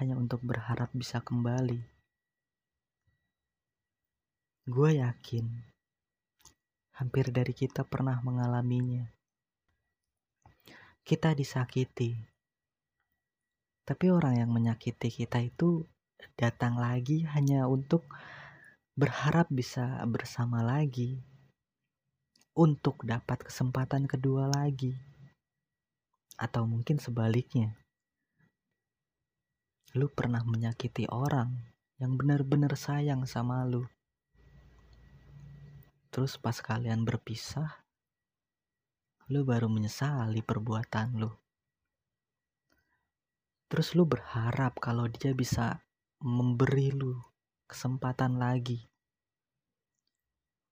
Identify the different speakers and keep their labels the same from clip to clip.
Speaker 1: hanya untuk berharap bisa kembali? Gue yakin hampir dari kita pernah mengalaminya. Kita disakiti, tapi orang yang menyakiti kita itu datang lagi hanya untuk berharap bisa bersama lagi, untuk dapat kesempatan kedua lagi atau mungkin sebaliknya. Lu pernah menyakiti orang yang benar-benar sayang sama lu. Terus pas kalian berpisah, lu baru menyesali perbuatan lu. Terus lu berharap kalau dia bisa memberi lu kesempatan lagi.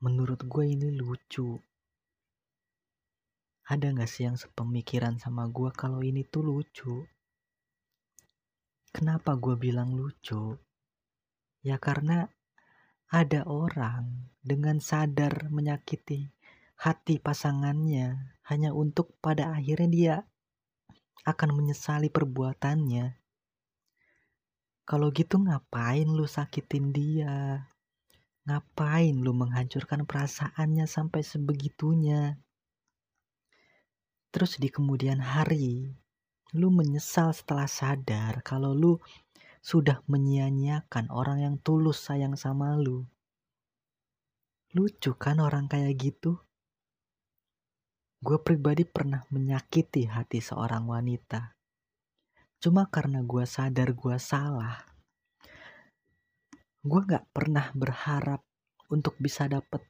Speaker 1: Menurut gue ini lucu ada gak sih yang sepemikiran sama gue kalau ini tuh lucu? Kenapa gue bilang lucu? Ya karena ada orang dengan sadar menyakiti hati pasangannya hanya untuk pada akhirnya dia akan menyesali perbuatannya. Kalau gitu ngapain lu sakitin dia? Ngapain lu menghancurkan perasaannya sampai sebegitunya? Terus di kemudian hari, lu menyesal setelah sadar kalau lu sudah menyia-nyiakan orang yang tulus sayang sama lu. Lucu kan orang kayak gitu? Gue pribadi pernah menyakiti hati seorang wanita. Cuma karena gue sadar gue salah. Gue gak pernah berharap untuk bisa dapet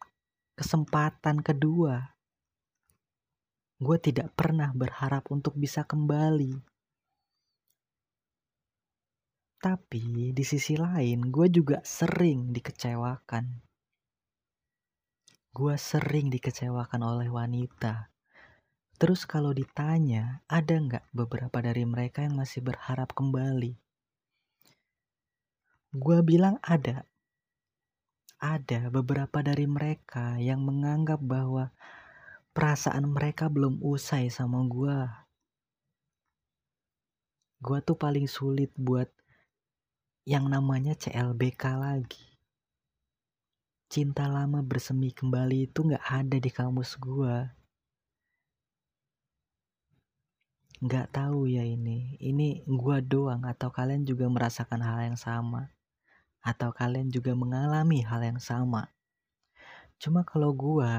Speaker 1: kesempatan kedua gue tidak pernah berharap untuk bisa kembali. Tapi di sisi lain, gue juga sering dikecewakan. Gue sering dikecewakan oleh wanita. Terus kalau ditanya, ada nggak beberapa dari mereka yang masih berharap kembali? Gue bilang ada. Ada beberapa dari mereka yang menganggap bahwa perasaan mereka belum usai sama gue. Gue tuh paling sulit buat yang namanya CLBK lagi. Cinta lama bersemi kembali itu gak ada di kamus gue. Gak tahu ya ini. Ini gue doang atau kalian juga merasakan hal yang sama. Atau kalian juga mengalami hal yang sama. Cuma kalau gue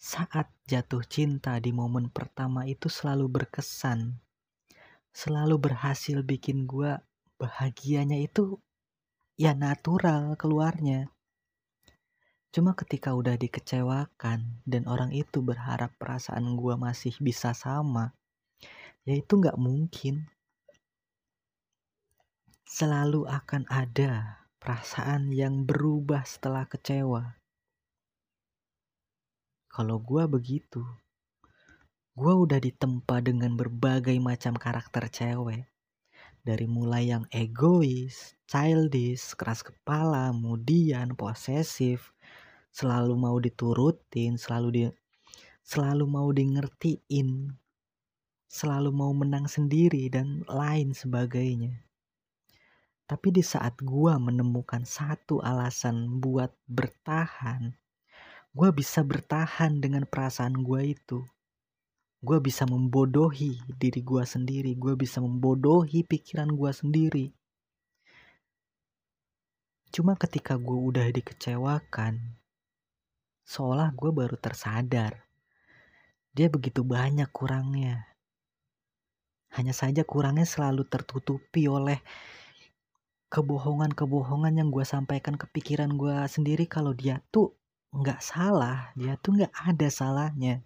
Speaker 1: saat jatuh cinta di momen pertama itu selalu berkesan. Selalu berhasil bikin gue bahagianya itu ya natural keluarnya. Cuma ketika udah dikecewakan dan orang itu berharap perasaan gue masih bisa sama, ya itu gak mungkin. Selalu akan ada perasaan yang berubah setelah kecewa. Kalau gue begitu, gue udah ditempa dengan berbagai macam karakter cewek. Dari mulai yang egois, childish, keras kepala, kemudian posesif, selalu mau diturutin, selalu di selalu mau di ngertiin, selalu mau menang sendiri dan lain sebagainya. Tapi di saat gue menemukan satu alasan buat bertahan, gue bisa bertahan dengan perasaan gue itu. Gue bisa membodohi diri gue sendiri, gue bisa membodohi pikiran gue sendiri. Cuma ketika gue udah dikecewakan, seolah gue baru tersadar. Dia begitu banyak kurangnya. Hanya saja kurangnya selalu tertutupi oleh kebohongan-kebohongan yang gue sampaikan ke pikiran gue sendiri kalau dia tuh nggak salah dia tuh nggak ada salahnya.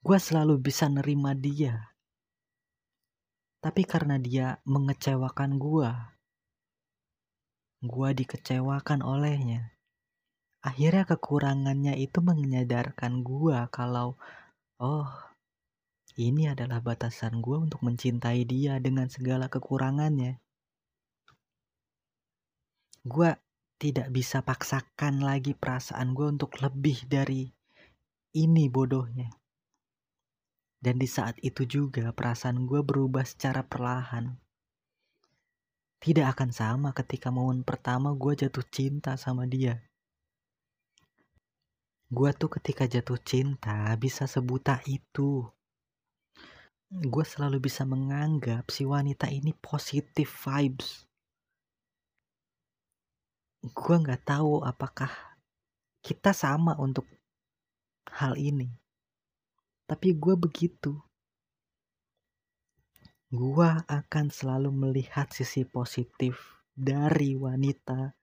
Speaker 1: Gue selalu bisa nerima dia. Tapi karena dia mengecewakan gue gue dikecewakan olehnya. Akhirnya kekurangannya itu menyadarkan gue kalau oh ini adalah batasan gue untuk mencintai dia dengan segala kekurangannya. Gue tidak bisa paksakan lagi perasaan gue untuk lebih dari ini bodohnya. Dan di saat itu juga perasaan gue berubah secara perlahan. Tidak akan sama ketika momen pertama gue jatuh cinta sama dia. Gue tuh ketika jatuh cinta bisa sebuta itu. Gue selalu bisa menganggap si wanita ini positif vibes. Gue nggak tahu apakah kita sama untuk hal ini. Tapi gue begitu. Gue akan selalu melihat sisi positif dari wanita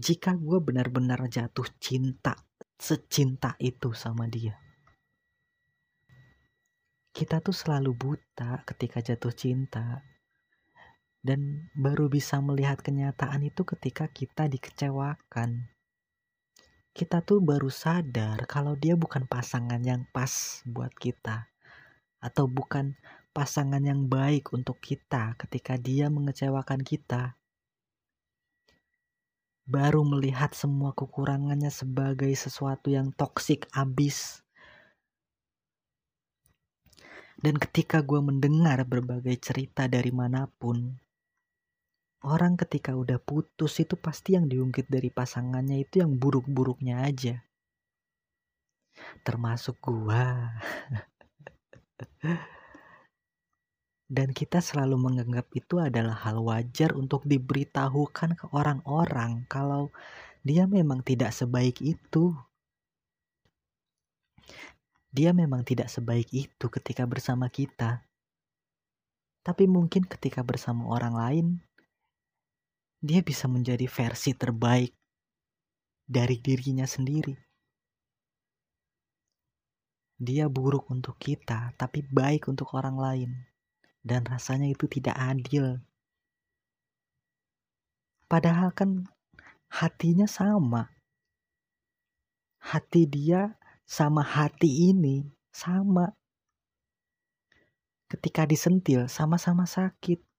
Speaker 1: jika gue benar-benar jatuh cinta secinta itu sama dia. Kita tuh selalu buta ketika jatuh cinta dan baru bisa melihat kenyataan itu ketika kita dikecewakan kita tuh baru sadar kalau dia bukan pasangan yang pas buat kita atau bukan pasangan yang baik untuk kita ketika dia mengecewakan kita. Baru melihat semua kekurangannya sebagai sesuatu yang toksik abis. Dan ketika gue mendengar berbagai cerita dari mana pun, Orang ketika udah putus itu pasti yang diungkit dari pasangannya itu yang buruk-buruknya aja. Termasuk gua. Dan kita selalu menganggap itu adalah hal wajar untuk diberitahukan ke orang-orang kalau dia memang tidak sebaik itu. Dia memang tidak sebaik itu ketika bersama kita. Tapi mungkin ketika bersama orang lain, dia bisa menjadi versi terbaik dari dirinya sendiri. Dia buruk untuk kita, tapi baik untuk orang lain, dan rasanya itu tidak adil. Padahal kan hatinya sama. Hati dia sama hati ini sama. Ketika disentil, sama-sama sakit.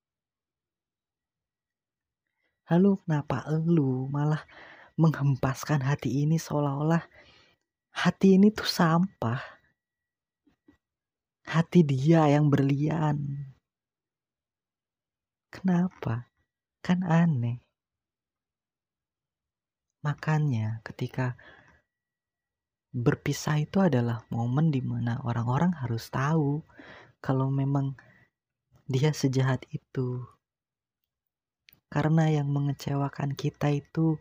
Speaker 1: Lalu kenapa lu malah menghempaskan hati ini seolah-olah hati ini tuh sampah. Hati dia yang berlian. Kenapa? Kan aneh. Makanya ketika berpisah itu adalah momen di mana orang-orang harus tahu kalau memang dia sejahat itu karena yang mengecewakan kita itu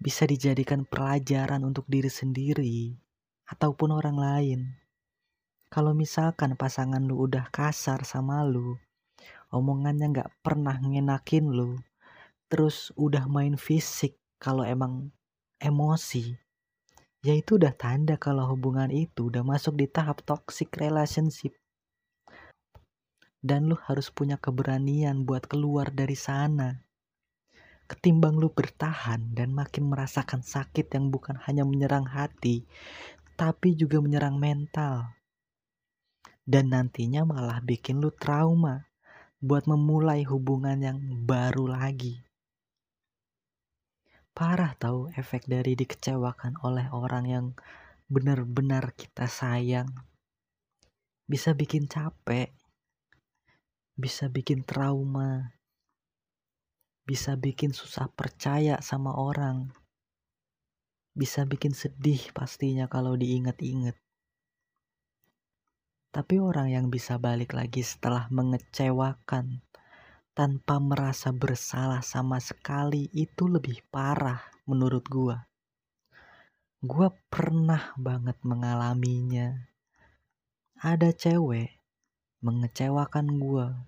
Speaker 1: bisa dijadikan pelajaran untuk diri sendiri ataupun orang lain. Kalau misalkan pasangan lu udah kasar sama lu, omongannya nggak pernah ngenakin lu, terus udah main fisik kalau emang emosi, ya itu udah tanda kalau hubungan itu udah masuk di tahap toxic relationship dan lu harus punya keberanian buat keluar dari sana ketimbang lu bertahan dan makin merasakan sakit yang bukan hanya menyerang hati, tapi juga menyerang mental. Dan nantinya malah bikin lu trauma buat memulai hubungan yang baru lagi. Parah tahu efek dari dikecewakan oleh orang yang benar-benar kita sayang. Bisa bikin capek, bisa bikin trauma, bisa bikin susah percaya sama orang. Bisa bikin sedih pastinya kalau diingat-ingat. Tapi orang yang bisa balik lagi setelah mengecewakan tanpa merasa bersalah sama sekali itu lebih parah menurut gua. Gua pernah banget mengalaminya. Ada cewek mengecewakan gua,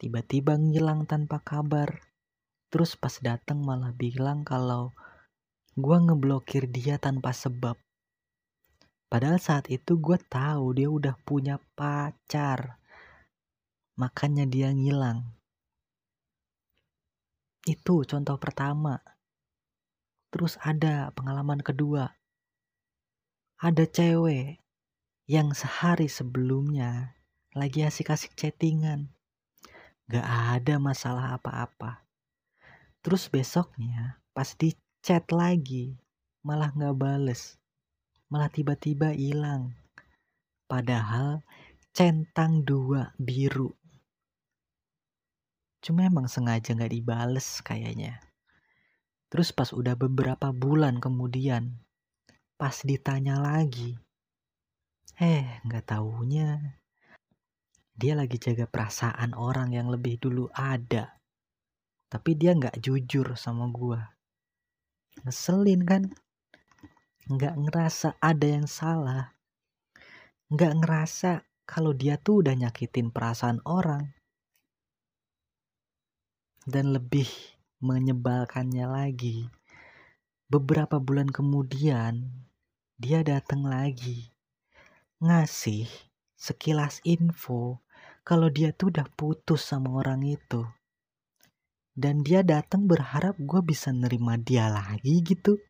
Speaker 1: tiba-tiba ngilang tanpa kabar Terus pas datang malah bilang kalau gue ngeblokir dia tanpa sebab. Padahal saat itu gue tahu dia udah punya pacar. Makanya dia ngilang. Itu contoh pertama. Terus ada pengalaman kedua. Ada cewek yang sehari sebelumnya lagi asik-asik chattingan. Gak ada masalah apa-apa. Terus besoknya pas di chat lagi malah nggak bales. Malah tiba-tiba hilang. Padahal centang dua biru. Cuma emang sengaja nggak dibales kayaknya. Terus pas udah beberapa bulan kemudian, pas ditanya lagi, eh nggak taunya dia lagi jaga perasaan orang yang lebih dulu ada. Tapi dia nggak jujur sama gua. Ngeselin kan? Nggak ngerasa ada yang salah. Nggak ngerasa kalau dia tuh udah nyakitin perasaan orang. Dan lebih menyebalkannya lagi. Beberapa bulan kemudian, dia datang lagi. Ngasih sekilas info kalau dia tuh udah putus sama orang itu. Dan dia datang berharap gue bisa nerima dia lagi gitu.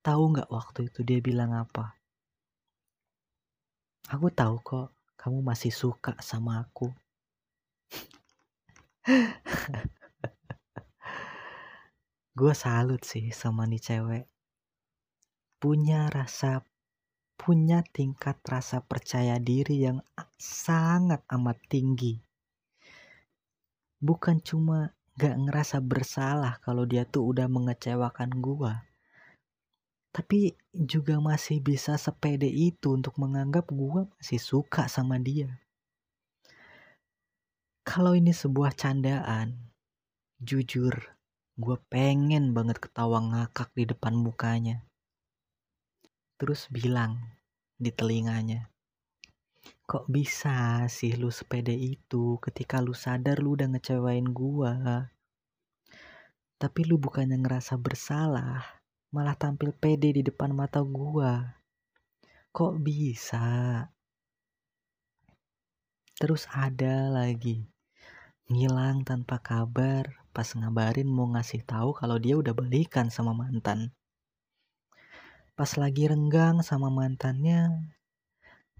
Speaker 1: Tahu nggak waktu itu dia bilang apa? Aku tahu kok kamu masih suka sama aku. gue salut sih sama nih cewek. Punya rasa punya tingkat rasa percaya diri yang sangat amat tinggi. Bukan cuma gak ngerasa bersalah kalau dia tuh udah mengecewakan gua. Tapi juga masih bisa sepede itu untuk menganggap gua masih suka sama dia. Kalau ini sebuah candaan, jujur, gue pengen banget ketawa ngakak di depan mukanya terus bilang di telinganya, Kok bisa sih lu sepede itu ketika lu sadar lu udah ngecewain gua? Tapi lu bukannya ngerasa bersalah, malah tampil pede di depan mata gua. Kok bisa? Terus ada lagi, ngilang tanpa kabar pas ngabarin mau ngasih tahu kalau dia udah balikan sama mantan. Pas lagi renggang sama mantannya,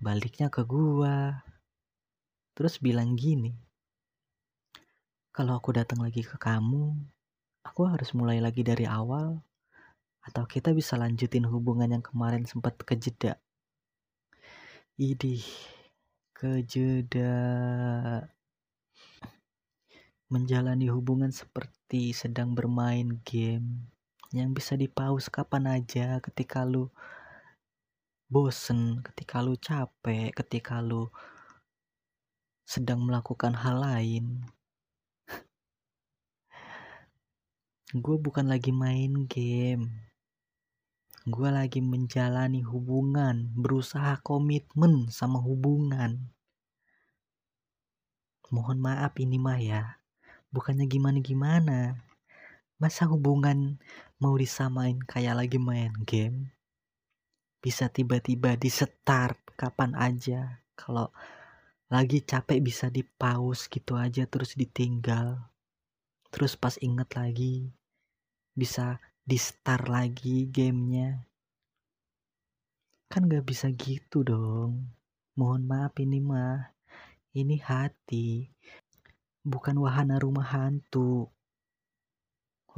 Speaker 1: baliknya ke gua. Terus bilang gini, kalau aku datang lagi ke kamu, aku harus mulai lagi dari awal, atau kita bisa lanjutin hubungan yang kemarin sempat kejeda. Idih, kejeda. Menjalani hubungan seperti sedang bermain game yang bisa dipaus kapan aja ketika lu bosen, ketika lu capek, ketika lu sedang melakukan hal lain. gue bukan lagi main game. Gue lagi menjalani hubungan, berusaha komitmen sama hubungan. Mohon maaf ini mah ya, bukannya gimana-gimana. Masa hubungan mau disamain kayak lagi main game bisa tiba-tiba di start kapan aja. Kalau lagi capek bisa di pause gitu aja terus ditinggal. Terus pas inget lagi bisa di start lagi gamenya. Kan gak bisa gitu dong. Mohon maaf ini mah. Ini hati bukan wahana rumah hantu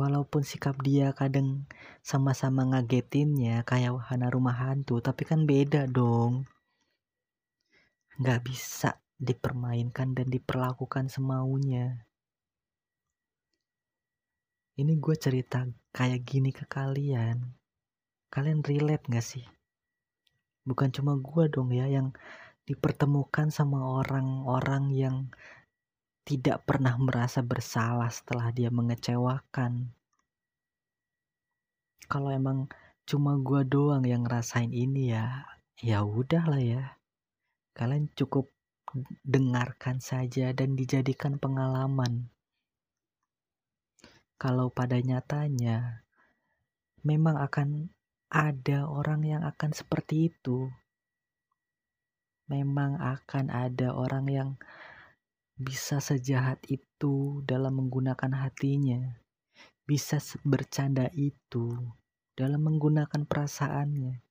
Speaker 1: walaupun sikap dia kadang sama-sama ngagetinnya kayak wahana rumah hantu tapi kan beda dong. Nggak bisa dipermainkan dan diperlakukan semaunya. Ini gue cerita kayak gini ke kalian. Kalian relate gak sih? Bukan cuma gue dong ya yang dipertemukan sama orang-orang yang tidak pernah merasa bersalah setelah dia mengecewakan. Kalau emang cuma gua doang yang ngerasain ini ya, ya udah lah ya. Kalian cukup dengarkan saja dan dijadikan pengalaman. Kalau pada nyatanya memang akan ada orang yang akan seperti itu. Memang akan ada orang yang bisa sejahat itu dalam menggunakan hatinya, bisa bercanda itu dalam menggunakan perasaannya.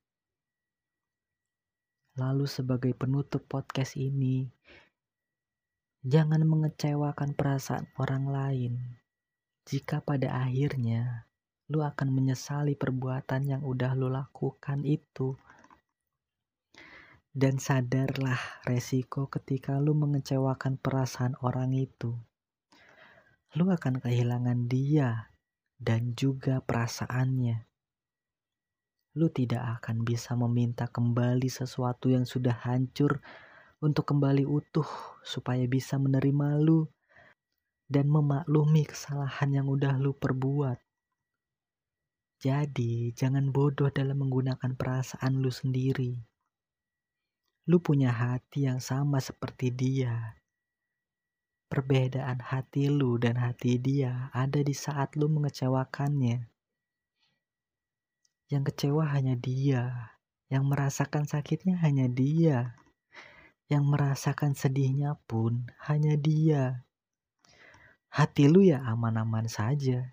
Speaker 1: Lalu sebagai penutup podcast ini, jangan mengecewakan perasaan orang lain. Jika pada akhirnya lu akan menyesali perbuatan yang udah lu lakukan itu. Dan sadarlah resiko ketika lu mengecewakan perasaan orang itu. Lu akan kehilangan dia dan juga perasaannya. Lu tidak akan bisa meminta kembali sesuatu yang sudah hancur untuk kembali utuh supaya bisa menerima lu dan memaklumi kesalahan yang udah lu perbuat. Jadi, jangan bodoh dalam menggunakan perasaan lu sendiri. Lu punya hati yang sama seperti dia. Perbedaan hati lu dan hati dia ada di saat lu mengecewakannya. Yang kecewa hanya dia, yang merasakan sakitnya hanya dia, yang merasakan sedihnya pun hanya dia. Hati lu ya aman-aman saja.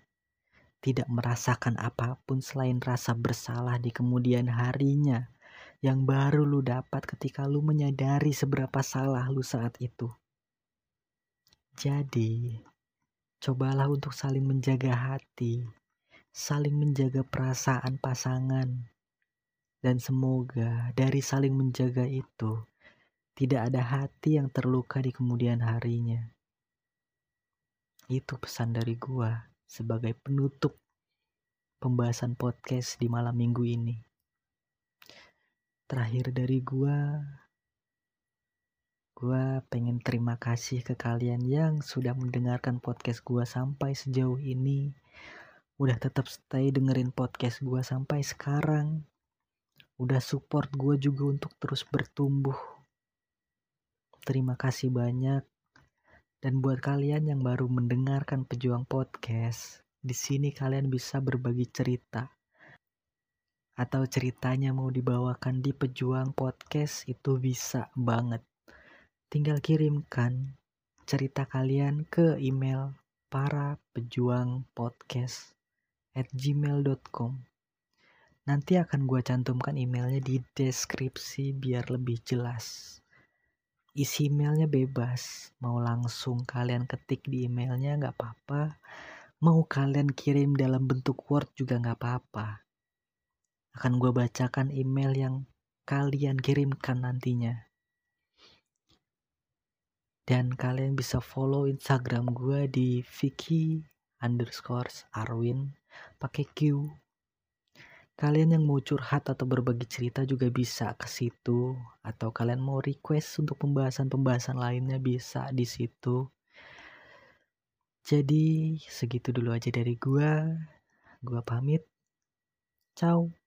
Speaker 1: Tidak merasakan apa pun selain rasa bersalah di kemudian harinya yang baru lu dapat ketika lu menyadari seberapa salah lu saat itu. Jadi, cobalah untuk saling menjaga hati, saling menjaga perasaan pasangan, dan semoga dari saling menjaga itu tidak ada hati yang terluka di kemudian harinya. Itu pesan dari gua sebagai penutup pembahasan podcast di malam minggu ini. Terakhir dari gua, gua pengen terima kasih ke kalian yang sudah mendengarkan podcast gua sampai sejauh ini. Udah tetap stay dengerin podcast gua sampai sekarang. Udah support gua juga untuk terus bertumbuh. Terima kasih banyak dan buat kalian yang baru mendengarkan Pejuang Podcast, di sini kalian bisa berbagi cerita. Atau ceritanya mau dibawakan di Pejuang Podcast itu bisa banget. Tinggal kirimkan cerita kalian ke email para pejuang podcast at gmail.com Nanti akan gue cantumkan emailnya di deskripsi biar lebih jelas. Isi emailnya bebas. Mau langsung kalian ketik di emailnya nggak apa-apa. Mau kalian kirim dalam bentuk word juga nggak apa-apa akan gue bacakan email yang kalian kirimkan nantinya dan kalian bisa follow instagram gue di Vicky underscore Arwin pakai Q Kalian yang mau curhat atau berbagi cerita juga bisa ke situ atau kalian mau request untuk pembahasan-pembahasan lainnya bisa di situ. Jadi segitu dulu aja dari gua. Gua pamit. Ciao.